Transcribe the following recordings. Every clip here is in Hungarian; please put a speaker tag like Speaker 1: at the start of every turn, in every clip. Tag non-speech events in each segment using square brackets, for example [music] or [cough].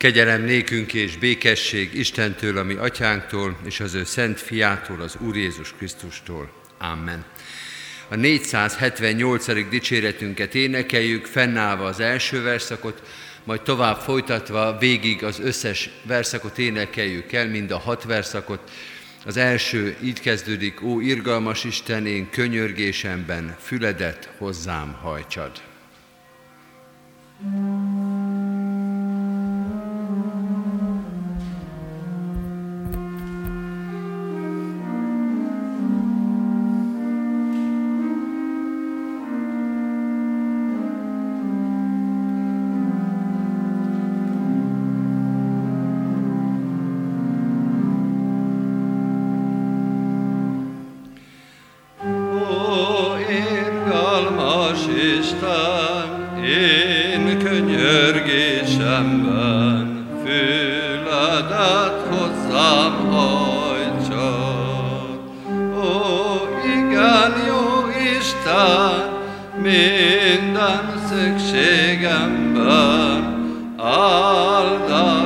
Speaker 1: Kegyelem nékünk és békesség Istentől, ami atyánktól, és az ő szent fiától, az Úr Jézus Krisztustól. Amen. A 478. dicséretünket énekeljük, fennállva az első verszakot, majd tovább folytatva végig az összes verszakot énekeljük el, mind a hat verszakot. Az első így kezdődik, ó irgalmas Isten, én könyörgésemben füledet hozzám hajtsad. Mm. után én könyörgésemben füledet hozzám hajtsad. Ó, igen, jó Isten, minden szükségemben áldás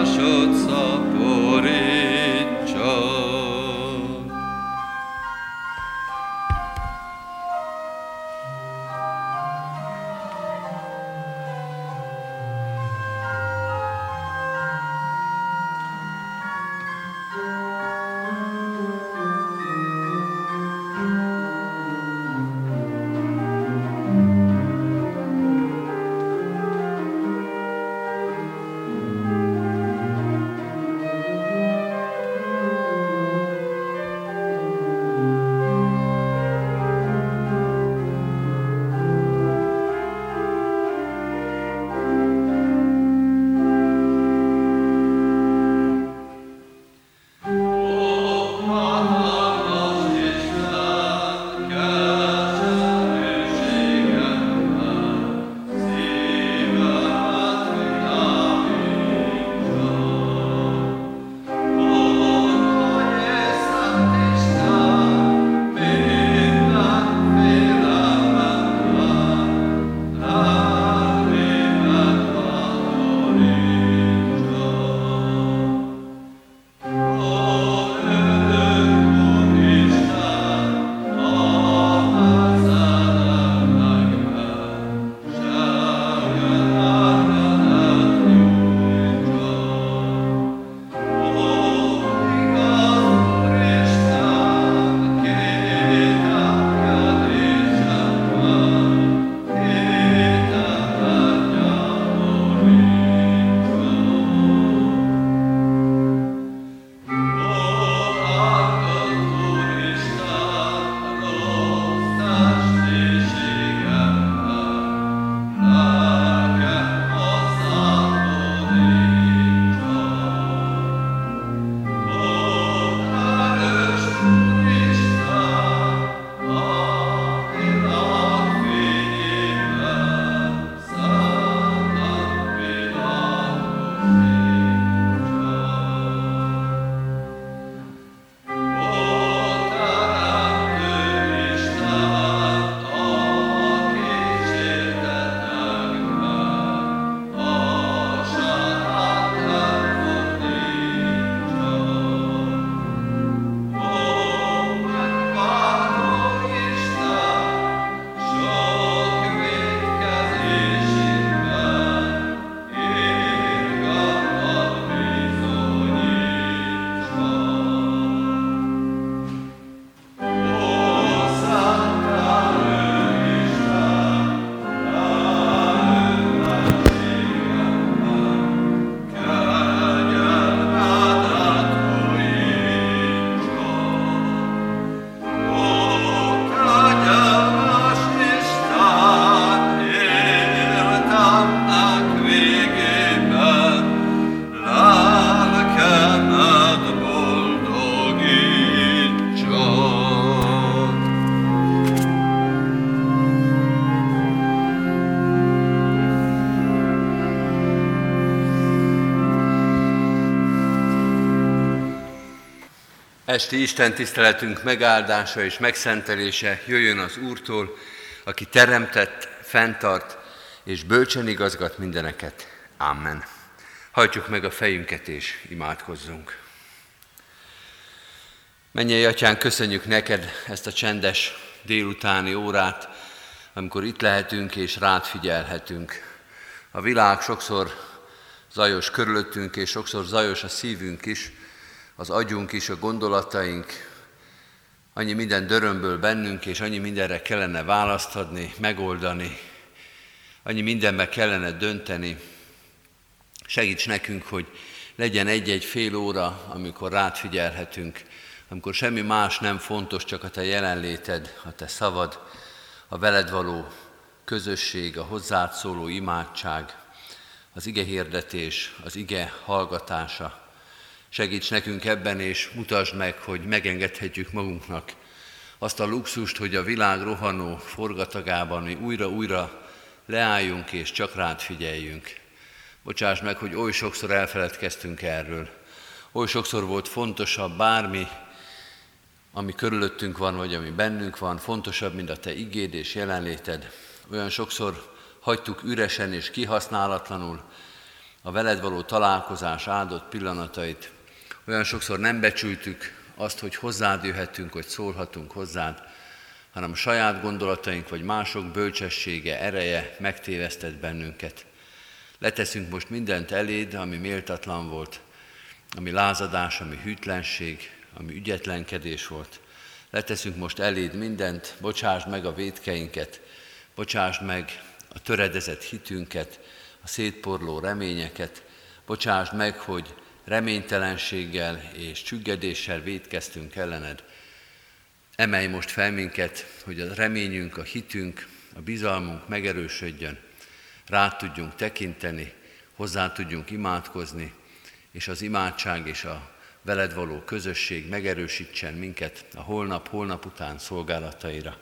Speaker 1: Esti Isten tiszteletünk megáldása és megszentelése jöjjön az Úrtól, aki teremtett, fenntart és bölcsen igazgat mindeneket. Amen. Hajtsuk meg a fejünket és imádkozzunk. Mennyei atyán, köszönjük neked ezt a csendes délutáni órát, amikor itt lehetünk és rád figyelhetünk. A világ sokszor zajos körülöttünk, és sokszor zajos a szívünk is, az agyunk is, a gondolataink, annyi minden dörömből bennünk, és annyi mindenre kellene választ adni, megoldani, annyi mindenbe kellene dönteni. Segíts nekünk, hogy legyen egy-egy fél óra, amikor rád figyelhetünk, amikor semmi más nem fontos, csak a te jelenléted, a te szavad, a veled való közösség, a hozzád szóló imádság, az ige hirdetés, az ige hallgatása. Segíts nekünk ebben, és mutasd meg, hogy megengedhetjük magunknak azt a luxust, hogy a világ rohanó forgatagában mi újra-újra leálljunk és csak rád figyeljünk. Bocsáss meg, hogy oly sokszor elfeledkeztünk erről. Oly sokszor volt fontosabb bármi, ami körülöttünk van, vagy ami bennünk van, fontosabb, mint a Te igéd és jelenléted. Olyan sokszor hagytuk üresen és kihasználatlanul a veled való találkozás áldott pillanatait. Olyan sokszor nem becsültük azt, hogy hozzád jöhetünk, hogy szólhatunk hozzád, hanem a saját gondolataink vagy mások bölcsessége, ereje megtévesztett bennünket. Leteszünk most mindent eléd, ami méltatlan volt, ami lázadás, ami hűtlenség, ami ügyetlenkedés volt. Leteszünk most eléd mindent, bocsásd meg a védkeinket, bocsásd meg a töredezett hitünket, a szétporló reményeket, bocsásd meg, hogy reménytelenséggel és csüggedéssel védkeztünk ellened. Emelj most fel minket, hogy a reményünk, a hitünk, a bizalmunk megerősödjön, rá tudjunk tekinteni, hozzá tudjunk imádkozni, és az imádság és a veled való közösség megerősítsen minket a holnap, holnap után szolgálataira.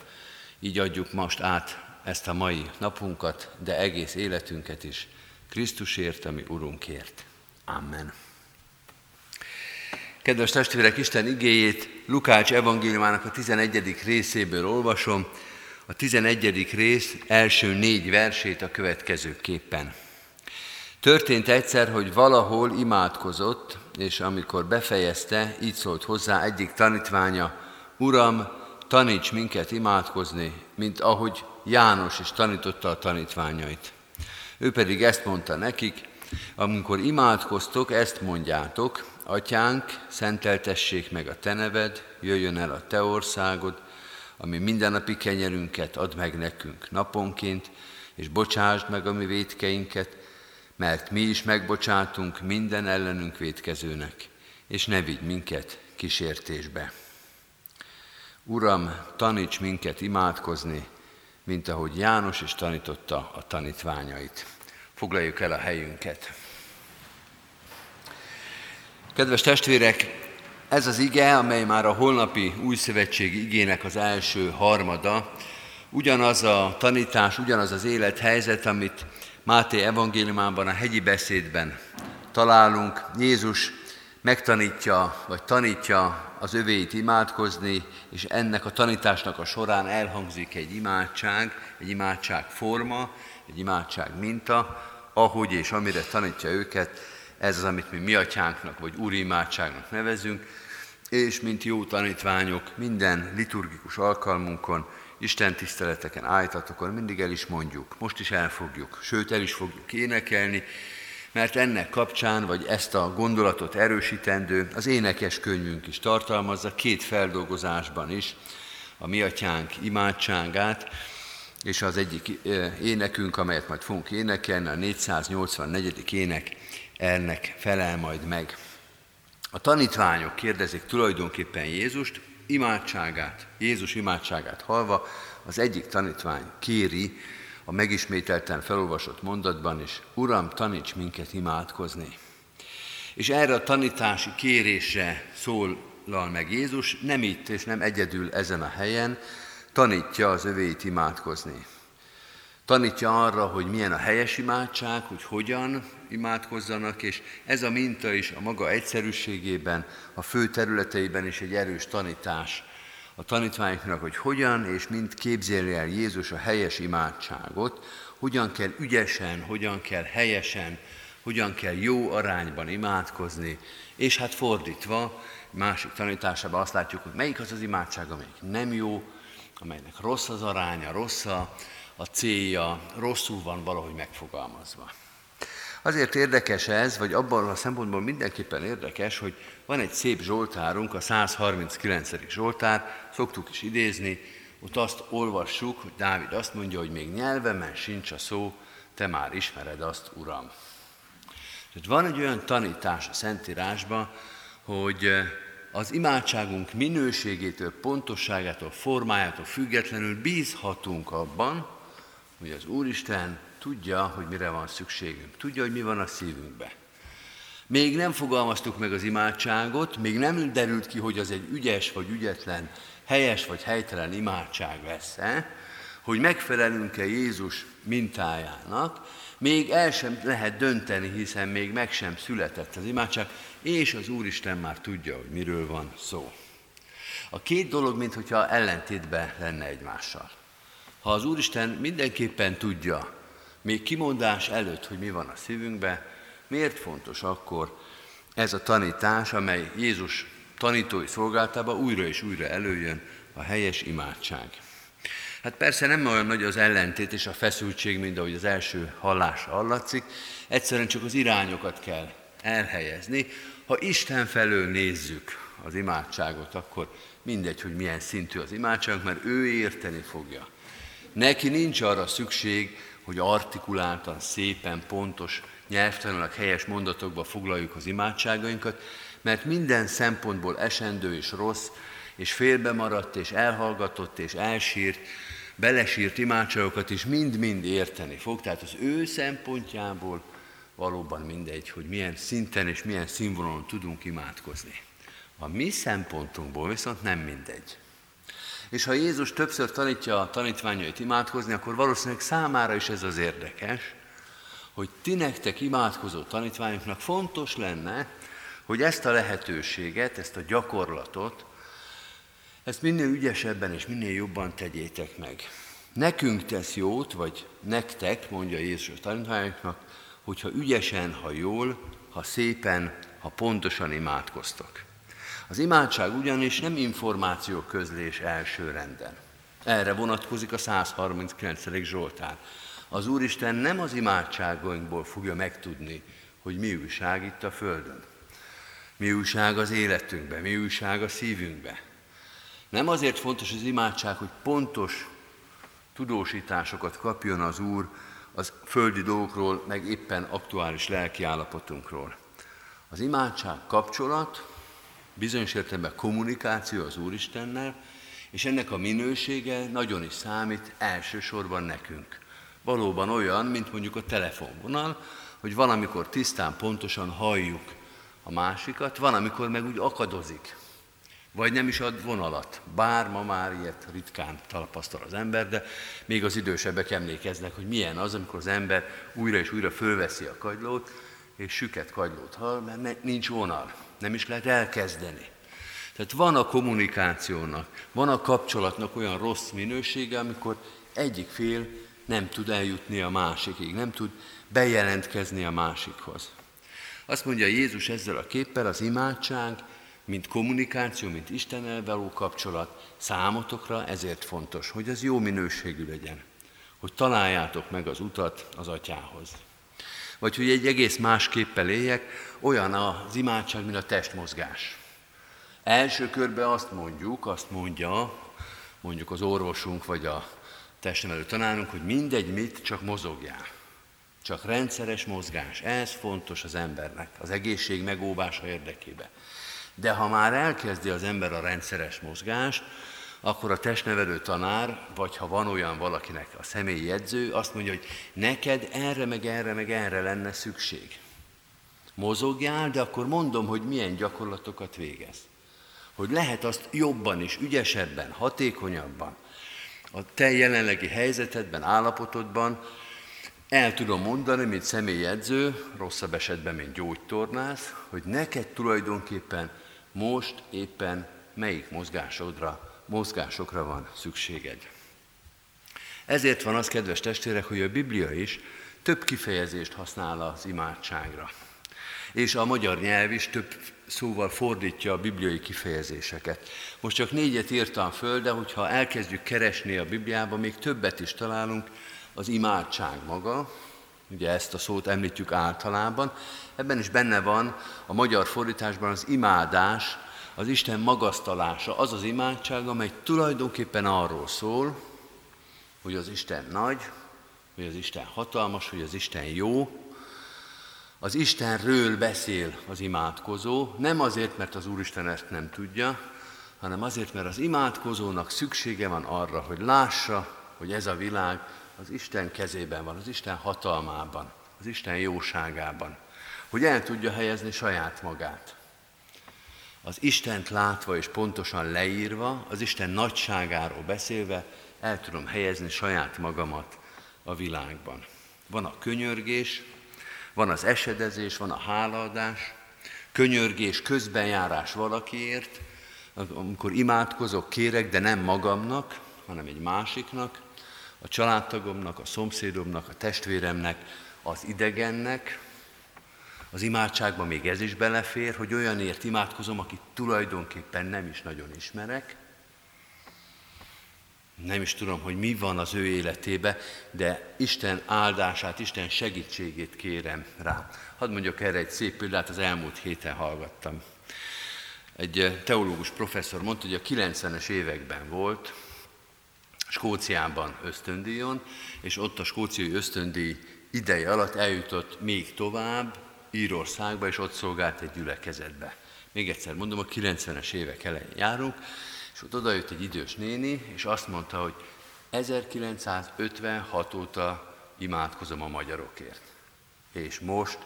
Speaker 1: Így adjuk most át ezt a mai napunkat, de egész életünket is Krisztusért, ami Urunkért. Amen. Kedves testvérek, Isten igéjét Lukács evangéliumának a 11. részéből olvasom. A 11. rész első négy versét a következőképpen. Történt egyszer, hogy valahol imádkozott, és amikor befejezte, így szólt hozzá egyik tanítványa, Uram, taníts minket imádkozni, mint ahogy János is tanította a tanítványait. Ő pedig ezt mondta nekik, amikor imádkoztok, ezt mondjátok, Atyánk, szenteltessék meg a Te neved, jöjjön el a Te országod, ami mindennapi kenyerünket ad meg nekünk naponként, és bocsásd meg a mi védkeinket, mert mi is megbocsátunk minden ellenünk védkezőnek, és ne vigy minket kísértésbe. Uram, taníts minket imádkozni, mint ahogy János is tanította a tanítványait. Foglaljuk el a helyünket. Kedves testvérek, ez az ige, amely már a holnapi új szövetségi igének az első harmada, ugyanaz a tanítás, ugyanaz az élethelyzet, amit Máté evangéliumában, a hegyi beszédben találunk. Jézus megtanítja, vagy tanítja az övéit imádkozni, és ennek a tanításnak a során elhangzik egy imádság, egy imádság forma, egy imádság minta, ahogy és amire tanítja őket, ez az, amit mi mi atyánknak, vagy úri imádságnak nevezünk, és mint jó tanítványok minden liturgikus alkalmunkon Isten tiszteleteken, ájtatokon mindig el is mondjuk, most is elfogjuk, sőt el is fogjuk énekelni, mert ennek kapcsán, vagy ezt a gondolatot erősítendő, az énekes könyvünk is tartalmazza két feldolgozásban is a mi atyánk imádságát, és az egyik énekünk, amelyet majd fogunk énekelni, a 484. ének ennek felel majd meg. A tanítványok kérdezik tulajdonképpen Jézust, imádságát, Jézus imádságát halva, az egyik tanítvány kéri a megismételten felolvasott mondatban is, Uram, taníts minket imádkozni. És erre a tanítási kérésre szólal meg Jézus, nem itt és nem egyedül ezen a helyen, tanítja az övéit imádkozni. Tanítja arra, hogy milyen a helyes imádság, hogy hogyan imádkozzanak, és ez a minta is a maga egyszerűségében, a fő területeiben is egy erős tanítás a tanítványoknak, hogy hogyan és mint képzelje el Jézus a helyes imádságot, hogyan kell ügyesen, hogyan kell helyesen, hogyan kell jó arányban imádkozni, és hát fordítva, másik tanításában azt látjuk, hogy melyik az az imádság, amelyik nem jó, amelynek rossz az aránya, rossz a, a célja, rosszul van valahogy megfogalmazva. Azért érdekes ez, vagy abban a szempontból mindenképpen érdekes, hogy van egy szép Zsoltárunk, a 139. Zsoltár, szoktuk is idézni, ott azt olvassuk, hogy Dávid azt mondja, hogy még nyelvemen sincs a szó, te már ismered azt, Uram. Tehát van egy olyan tanítás a Szentírásban, hogy az imádságunk minőségétől, pontosságától, formájától függetlenül bízhatunk abban, hogy az Úristen tudja, hogy mire van szükségünk, tudja, hogy mi van a szívünkbe. Még nem fogalmaztuk meg az imádságot, még nem derült ki, hogy az egy ügyes vagy ügyetlen, helyes vagy helytelen imádság lesz-e, hogy megfelelünk-e Jézus mintájának, még el sem lehet dönteni, hiszen még meg sem született az imádság, és az Úristen már tudja, hogy miről van szó. A két dolog, mintha ellentétben lenne egymással. Ha az Úristen mindenképpen tudja, még kimondás előtt, hogy mi van a szívünkben, miért fontos akkor ez a tanítás, amely Jézus tanítói szolgáltában újra és újra előjön, a helyes imádság. Hát persze nem olyan nagy az ellentét és a feszültség, mint ahogy az első hallás hallatszik, egyszerűen csak az irányokat kell elhelyezni. Ha Isten felől nézzük az imádságot, akkor mindegy, hogy milyen szintű az imádság, mert ő érteni fogja. Neki nincs arra szükség, hogy artikuláltan, szépen, pontos, nyelvtanilag helyes mondatokba foglaljuk az imádságainkat, mert minden szempontból esendő és rossz, és félbemaradt, és elhallgatott, és elsírt, belesírt imádságokat is mind-mind érteni fog. Tehát az ő szempontjából valóban mindegy, hogy milyen szinten és milyen színvonalon tudunk imádkozni. A mi szempontunkból viszont nem mindegy. És ha Jézus többször tanítja a tanítványait imádkozni, akkor valószínűleg számára is ez az érdekes, hogy ti nektek imádkozó tanítványoknak fontos lenne, hogy ezt a lehetőséget, ezt a gyakorlatot, ezt minél ügyesebben és minél jobban tegyétek meg. Nekünk tesz jót, vagy nektek, mondja Jézus a tanítványoknak, hogyha ügyesen, ha jól, ha szépen, ha pontosan imádkoztok. Az imádság ugyanis nem információ közlés első renden. Erre vonatkozik a 139. Zsoltár. Az Úristen nem az imádságainkból fogja megtudni, hogy mi újság itt a Földön. Mi újság az életünkben, mi újság a szívünkben. Nem azért fontos az imádság, hogy pontos tudósításokat kapjon az Úr az földi dolgokról, meg éppen aktuális lelki állapotunkról. Az imádság kapcsolat, bizonyos értelemben kommunikáció az Úristennel, és ennek a minősége nagyon is számít elsősorban nekünk. Valóban olyan, mint mondjuk a telefonvonal, hogy valamikor tisztán, pontosan halljuk a másikat, van, amikor meg úgy akadozik, vagy nem is ad vonalat. Bár ma már ilyet ritkán tapasztal az ember, de még az idősebbek emlékeznek, hogy milyen az, amikor az ember újra és újra fölveszi a kagylót, és süket kagylót hall, mert nincs vonal, nem is lehet elkezdeni. Tehát van a kommunikációnak, van a kapcsolatnak olyan rossz minősége, amikor egyik fél nem tud eljutni a másikig, nem tud bejelentkezni a másikhoz. Azt mondja Jézus ezzel a képpel, az imádság, mint kommunikáció, mint Istennel való kapcsolat számotokra ezért fontos, hogy ez jó minőségű legyen, hogy találjátok meg az utat az atyához. Vagy hogy egy egész másképpel éljek, olyan az imádság, mint a testmozgás. Első körben azt mondjuk, azt mondja, mondjuk az orvosunk vagy a testnevelő tanárunk, hogy mindegy mit, csak mozogjál. Csak rendszeres mozgás. Ez fontos az embernek, az egészség megóvása érdekében. De ha már elkezdi az ember a rendszeres mozgást, akkor a testnevelő tanár, vagy ha van olyan valakinek a személyi jegyző, azt mondja, hogy neked erre, meg erre, meg erre lenne szükség. Mozogjál, de akkor mondom, hogy milyen gyakorlatokat végez. Hogy lehet azt jobban is, ügyesebben, hatékonyabban, a te jelenlegi helyzetedben, állapotodban el tudom mondani, mint személyedző, rosszabb esetben, mint gyógytornász, hogy neked tulajdonképpen most éppen melyik mozgásodra, mozgásokra van szükséged. Ezért van az, kedves testvérek, hogy a Biblia is több kifejezést használ az imádságra. És a magyar nyelv is több szóval fordítja a bibliai kifejezéseket. Most csak négyet írtam föl, de hogyha elkezdjük keresni a Bibliában, még többet is találunk, az imádság maga, ugye ezt a szót említjük általában, ebben is benne van a magyar fordításban az imádás, az Isten magasztalása, az az imádság, amely tulajdonképpen arról szól, hogy az Isten nagy, hogy az Isten hatalmas, hogy az Isten jó, az Istenről beszél az imádkozó, nem azért, mert az Úristen ezt nem tudja, hanem azért, mert az imádkozónak szüksége van arra, hogy lássa, hogy ez a világ az Isten kezében van, az Isten hatalmában, az Isten jóságában, hogy el tudja helyezni saját magát. Az Istent látva és pontosan leírva, az Isten nagyságáról beszélve, el tudom helyezni saját magamat a világban. Van a könyörgés, van az esedezés, van a hálaadás, könyörgés, közbenjárás valakiért, amikor imádkozok, kérek, de nem magamnak, hanem egy másiknak, a családtagomnak, a szomszédomnak, a testvéremnek, az idegennek, az imádságban még ez is belefér, hogy olyanért imádkozom, akit tulajdonképpen nem is nagyon ismerek, nem is tudom, hogy mi van az ő életébe, de Isten áldását, Isten segítségét kérem rá. Hadd mondjak erre egy szép példát, az elmúlt héten hallgattam. Egy eh, teológus professzor mondta, hogy a 90-es években volt Skóciában ösztöndíjon, és ott a skóciai ösztöndíj ideje alatt eljutott még tovább Írországba, és ott szolgált egy gyülekezetbe. Még egyszer mondom, a 90-es évek elején járunk, és ott odajött egy idős néni, és azt mondta, hogy 1956 óta imádkozom a magyarokért. És most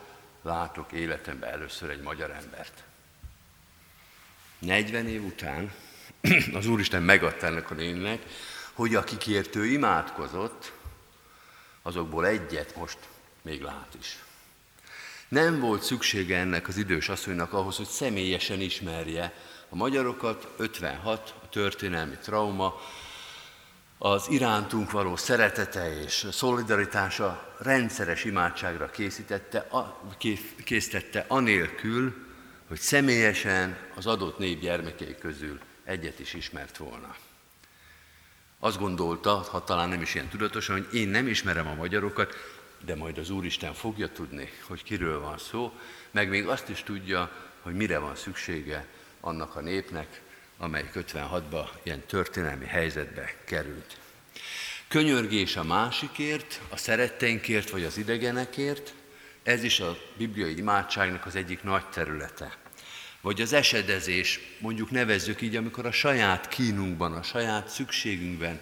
Speaker 1: látok életemben először egy magyar embert. 40 év után [clears throat] az Úristen megadta ennek a néninek, hogy akikért ő imádkozott, azokból egyet most még lát is. Nem volt szüksége ennek az idős asszonynak ahhoz, hogy személyesen ismerje a magyarokat, 56, a történelmi trauma, az irántunk való szeretete és szolidaritása rendszeres imádságra készítette, a, készítette anélkül, hogy személyesen az adott nép gyermekei közül egyet is ismert volna. Azt gondolta, ha talán nem is ilyen tudatosan, hogy én nem ismerem a magyarokat, de majd az Úristen fogja tudni, hogy kiről van szó, meg még azt is tudja, hogy mire van szüksége annak a népnek, amely 56-ban ilyen történelmi helyzetbe került. Könyörgés a másikért, a szeretteinkért vagy az idegenekért, ez is a bibliai imádságnak az egyik nagy területe. Vagy az esedezés, mondjuk nevezzük így, amikor a saját kínunkban, a saját szükségünkben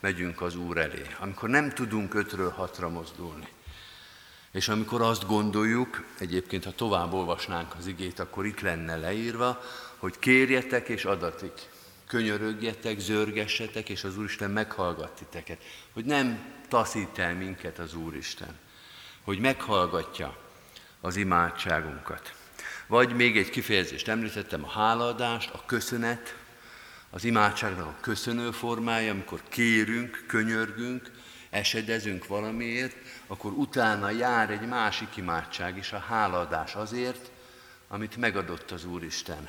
Speaker 1: megyünk az Úr elé, amikor nem tudunk ötről hatra mozdulni. És amikor azt gondoljuk, egyébként ha tovább olvasnánk az igét, akkor itt lenne leírva, hogy kérjetek és adatik, könyörögjetek, zörgessetek, és az Úristen meghallgat titeket. Hogy nem taszít el minket az Úristen, hogy meghallgatja az imádságunkat. Vagy még egy kifejezést említettem, a hálaadást, a köszönet, az imádságnak a köszönő formája, amikor kérünk, könyörgünk, esedezünk valamiért, akkor utána jár egy másik imádság is, a hálaadás azért, amit megadott az Úristen.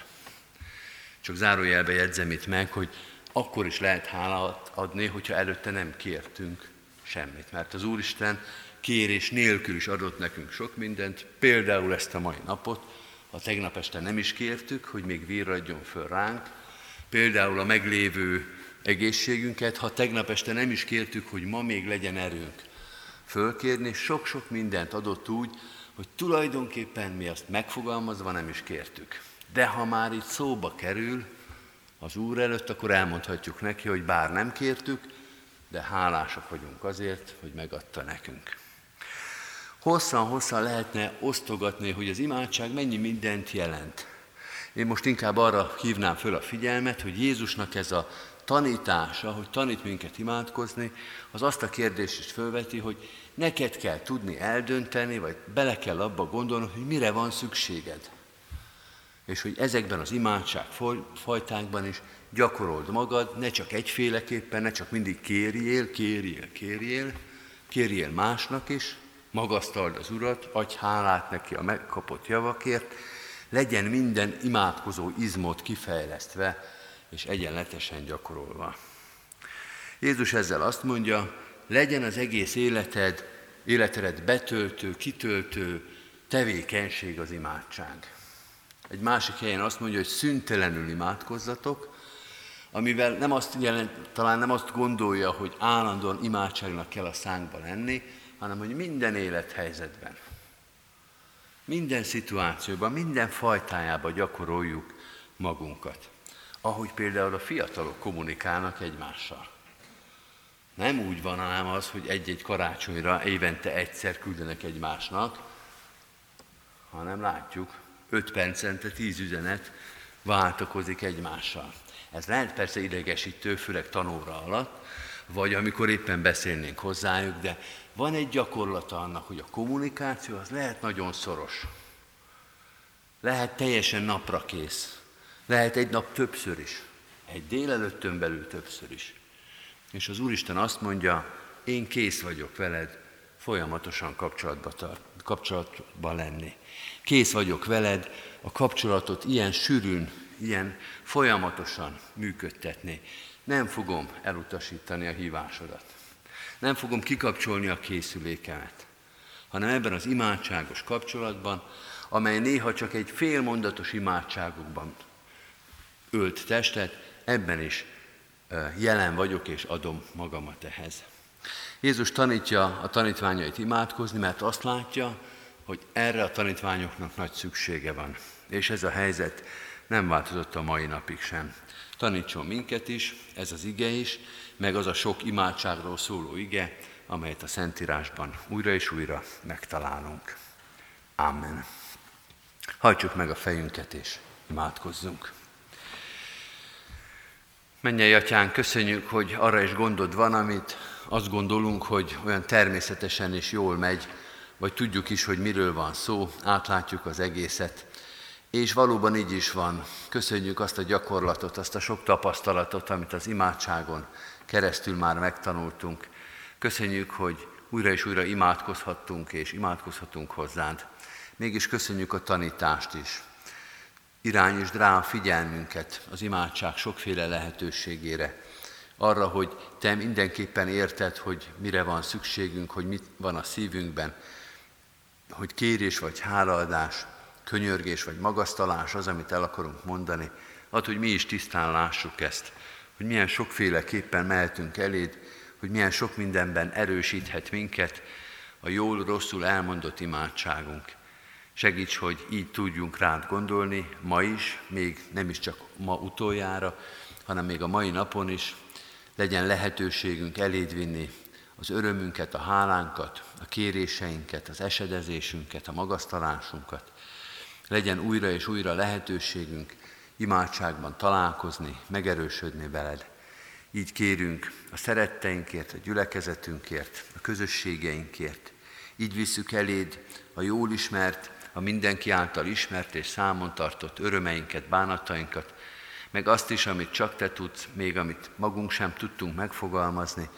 Speaker 1: Csak zárójelbe jegyzem itt meg, hogy akkor is lehet hálát adni, hogyha előtte nem kértünk semmit. Mert az Úristen kérés nélkül is adott nekünk sok mindent, például ezt a mai napot, ha tegnap este nem is kértük, hogy még virradjon föl ránk, például a meglévő egészségünket, ha tegnap este nem is kértük, hogy ma még legyen erőnk fölkérni, sok-sok mindent adott úgy, hogy tulajdonképpen mi azt megfogalmazva nem is kértük. De ha már itt szóba kerül az Úr előtt, akkor elmondhatjuk neki, hogy bár nem kértük, de hálásak vagyunk azért, hogy megadta nekünk. Hosszan-hosszan lehetne osztogatni, hogy az imádság mennyi mindent jelent. Én most inkább arra hívnám föl a figyelmet, hogy Jézusnak ez a tanítása, hogy tanít minket imádkozni, az azt a kérdést is fölveti, hogy neked kell tudni eldönteni, vagy bele kell abba gondolni, hogy mire van szükséged. És hogy ezekben az imádság fajtákban is gyakorold magad, ne csak egyféleképpen, ne csak mindig kérjél, kérjél, kérjél, kérjél másnak is, magasztald az Urat, adj hálát neki a megkapott javakért, legyen minden imádkozó izmot kifejlesztve és egyenletesen gyakorolva. Jézus ezzel azt mondja, legyen az egész életed, életedet betöltő, kitöltő tevékenység az imádság. Egy másik helyen azt mondja, hogy szüntelenül imádkozzatok, amivel nem azt jelent, talán nem azt gondolja, hogy állandóan imádságnak kell a szánkba lenni, hanem hogy minden élethelyzetben, minden szituációban, minden fajtájában gyakoroljuk magunkat. Ahogy például a fiatalok kommunikálnak egymással. Nem úgy van hanem az, hogy egy-egy karácsonyra évente egyszer küldenek egymásnak, hanem látjuk, öt percente tíz üzenet váltakozik egymással. Ez lehet persze idegesítő, főleg tanóra alatt, vagy amikor éppen beszélnénk hozzájuk, de van egy gyakorlata annak, hogy a kommunikáció az lehet nagyon szoros. Lehet teljesen napra kész. Lehet egy nap többször is. Egy délelőttön belül többször is. És az Úristen azt mondja, én kész vagyok veled folyamatosan kapcsolatba, tart, kapcsolatban lenni. Kész vagyok veled a kapcsolatot ilyen sűrűn, ilyen folyamatosan működtetni. Nem fogom elutasítani a hívásodat. Nem fogom kikapcsolni a készülékemet, hanem ebben az imádságos kapcsolatban, amely néha csak egy félmondatos imádságokban ölt testet, ebben is jelen vagyok és adom magamat ehhez. Jézus tanítja a tanítványait imádkozni, mert azt látja, hogy erre a tanítványoknak nagy szüksége van. És ez a helyzet nem változott a mai napig sem. Tanítson minket is, ez az ige is, meg az a sok imádságról szóló ige, amelyet a Szentírásban újra és újra megtalálunk. Amen. Hajtsuk meg a fejünket és imádkozzunk. Mennyei atyán, köszönjük, hogy arra is gondod van, amit azt gondolunk, hogy olyan természetesen és jól megy, vagy tudjuk is, hogy miről van szó, átlátjuk az egészet, és valóban így is van. Köszönjük azt a gyakorlatot, azt a sok tapasztalatot, amit az imádságon keresztül már megtanultunk. Köszönjük, hogy újra és újra imádkozhattunk, és imádkozhatunk hozzád. Mégis köszönjük a tanítást is. Irányítsd rá a figyelmünket az imádság sokféle lehetőségére, arra, hogy te mindenképpen érted, hogy mire van szükségünk, hogy mit van a szívünkben, hogy kérés vagy hálaadás, könyörgés vagy magasztalás az, amit el akarunk mondani, ad, hogy mi is tisztán lássuk ezt, hogy milyen sokféleképpen mehetünk eléd, hogy milyen sok mindenben erősíthet minket a jól-rosszul elmondott imádságunk. Segíts, hogy így tudjunk rád gondolni, ma is, még nem is csak ma utoljára, hanem még a mai napon is legyen lehetőségünk eléd vinni az örömünket, a hálánkat, a kéréseinket, az esedezésünket, a magasztalásunkat. Legyen újra és újra lehetőségünk imádságban találkozni, megerősödni veled. Így kérünk a szeretteinkért, a gyülekezetünkért, a közösségeinkért. Így visszük eléd a jól ismert, a mindenki által ismert és számon tartott örömeinket, bánatainkat, meg azt is, amit csak te tudsz, még amit magunk sem tudtunk megfogalmazni.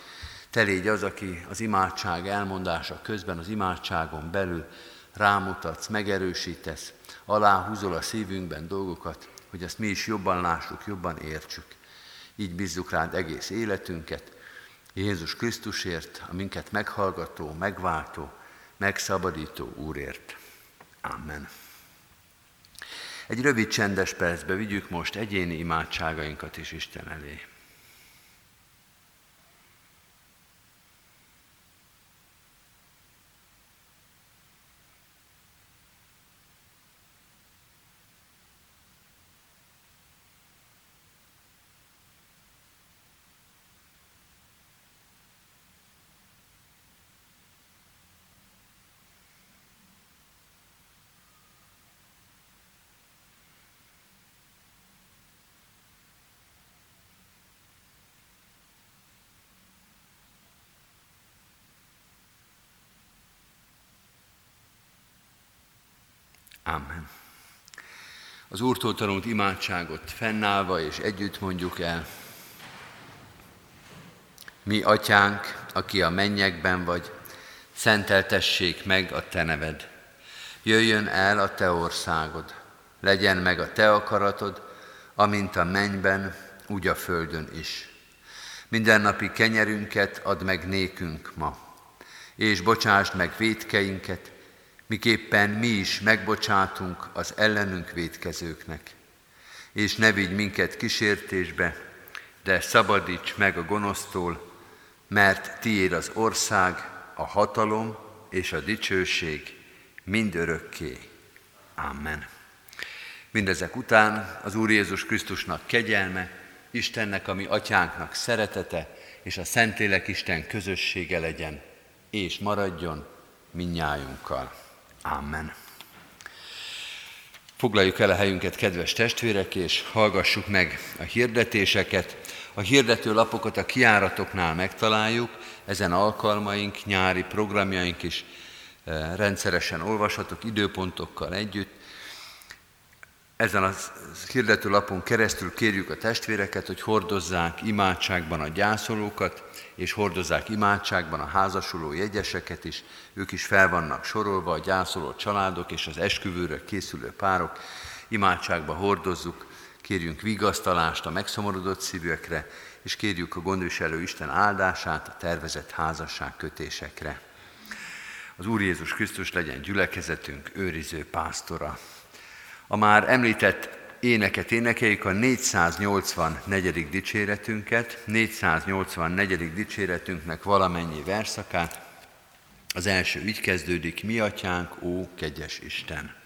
Speaker 1: Te légy az, aki az imádság elmondása közben, az imádságon belül rámutatsz, megerősítesz, aláhúzol a szívünkben dolgokat, hogy ezt mi is jobban lássuk, jobban értsük. Így bízzuk rád egész életünket, Jézus Krisztusért, a minket meghallgató, megváltó, megszabadító Úrért. Amen. Egy rövid csendes percbe vigyük most egyéni imádságainkat is Isten elé. Amen. Az Úrtól tanult imádságot fennállva és együtt mondjuk el. Mi, Atyánk, aki a mennyekben vagy, szenteltessék meg a Te neved. Jöjjön el a Te országod, legyen meg a Te akaratod, amint a mennyben, úgy a földön is. Mindennapi kenyerünket add meg nékünk ma, és bocsásd meg védkeinket, miképpen mi is megbocsátunk az ellenünk védkezőknek. És ne vigy minket kísértésbe, de szabadíts meg a gonosztól, mert tiéd az ország, a hatalom és a dicsőség mind örökké. Amen. Mindezek után az Úr Jézus Krisztusnak kegyelme, Istennek, ami atyánknak szeretete, és a Szentlélek Isten közössége legyen, és maradjon minnyájunkkal. Amen. Foglaljuk el a helyünket, kedves testvérek, és hallgassuk meg a hirdetéseket. A hirdető lapokat a kiáratoknál megtaláljuk, ezen alkalmaink, nyári programjaink is eh, rendszeresen olvashatok időpontokkal együtt. Ezen a hirdető lapon keresztül kérjük a testvéreket, hogy hordozzák imádságban a gyászolókat, és hordozzák imádságban a házasuló jegyeseket is. Ők is fel vannak sorolva, a gyászoló családok és az esküvőre készülő párok. Imádságban hordozzuk, kérjünk vigasztalást a megszomorodott szívűekre, és kérjük a gondviselő Isten áldását a tervezett házasság kötésekre. Az Úr Jézus Krisztus legyen gyülekezetünk őriző pásztora. A már említett éneket énekeljük a 484. dicséretünket, 484. dicséretünknek valamennyi verszakát. Az első így kezdődik, mi atyánk, ó, kegyes Isten!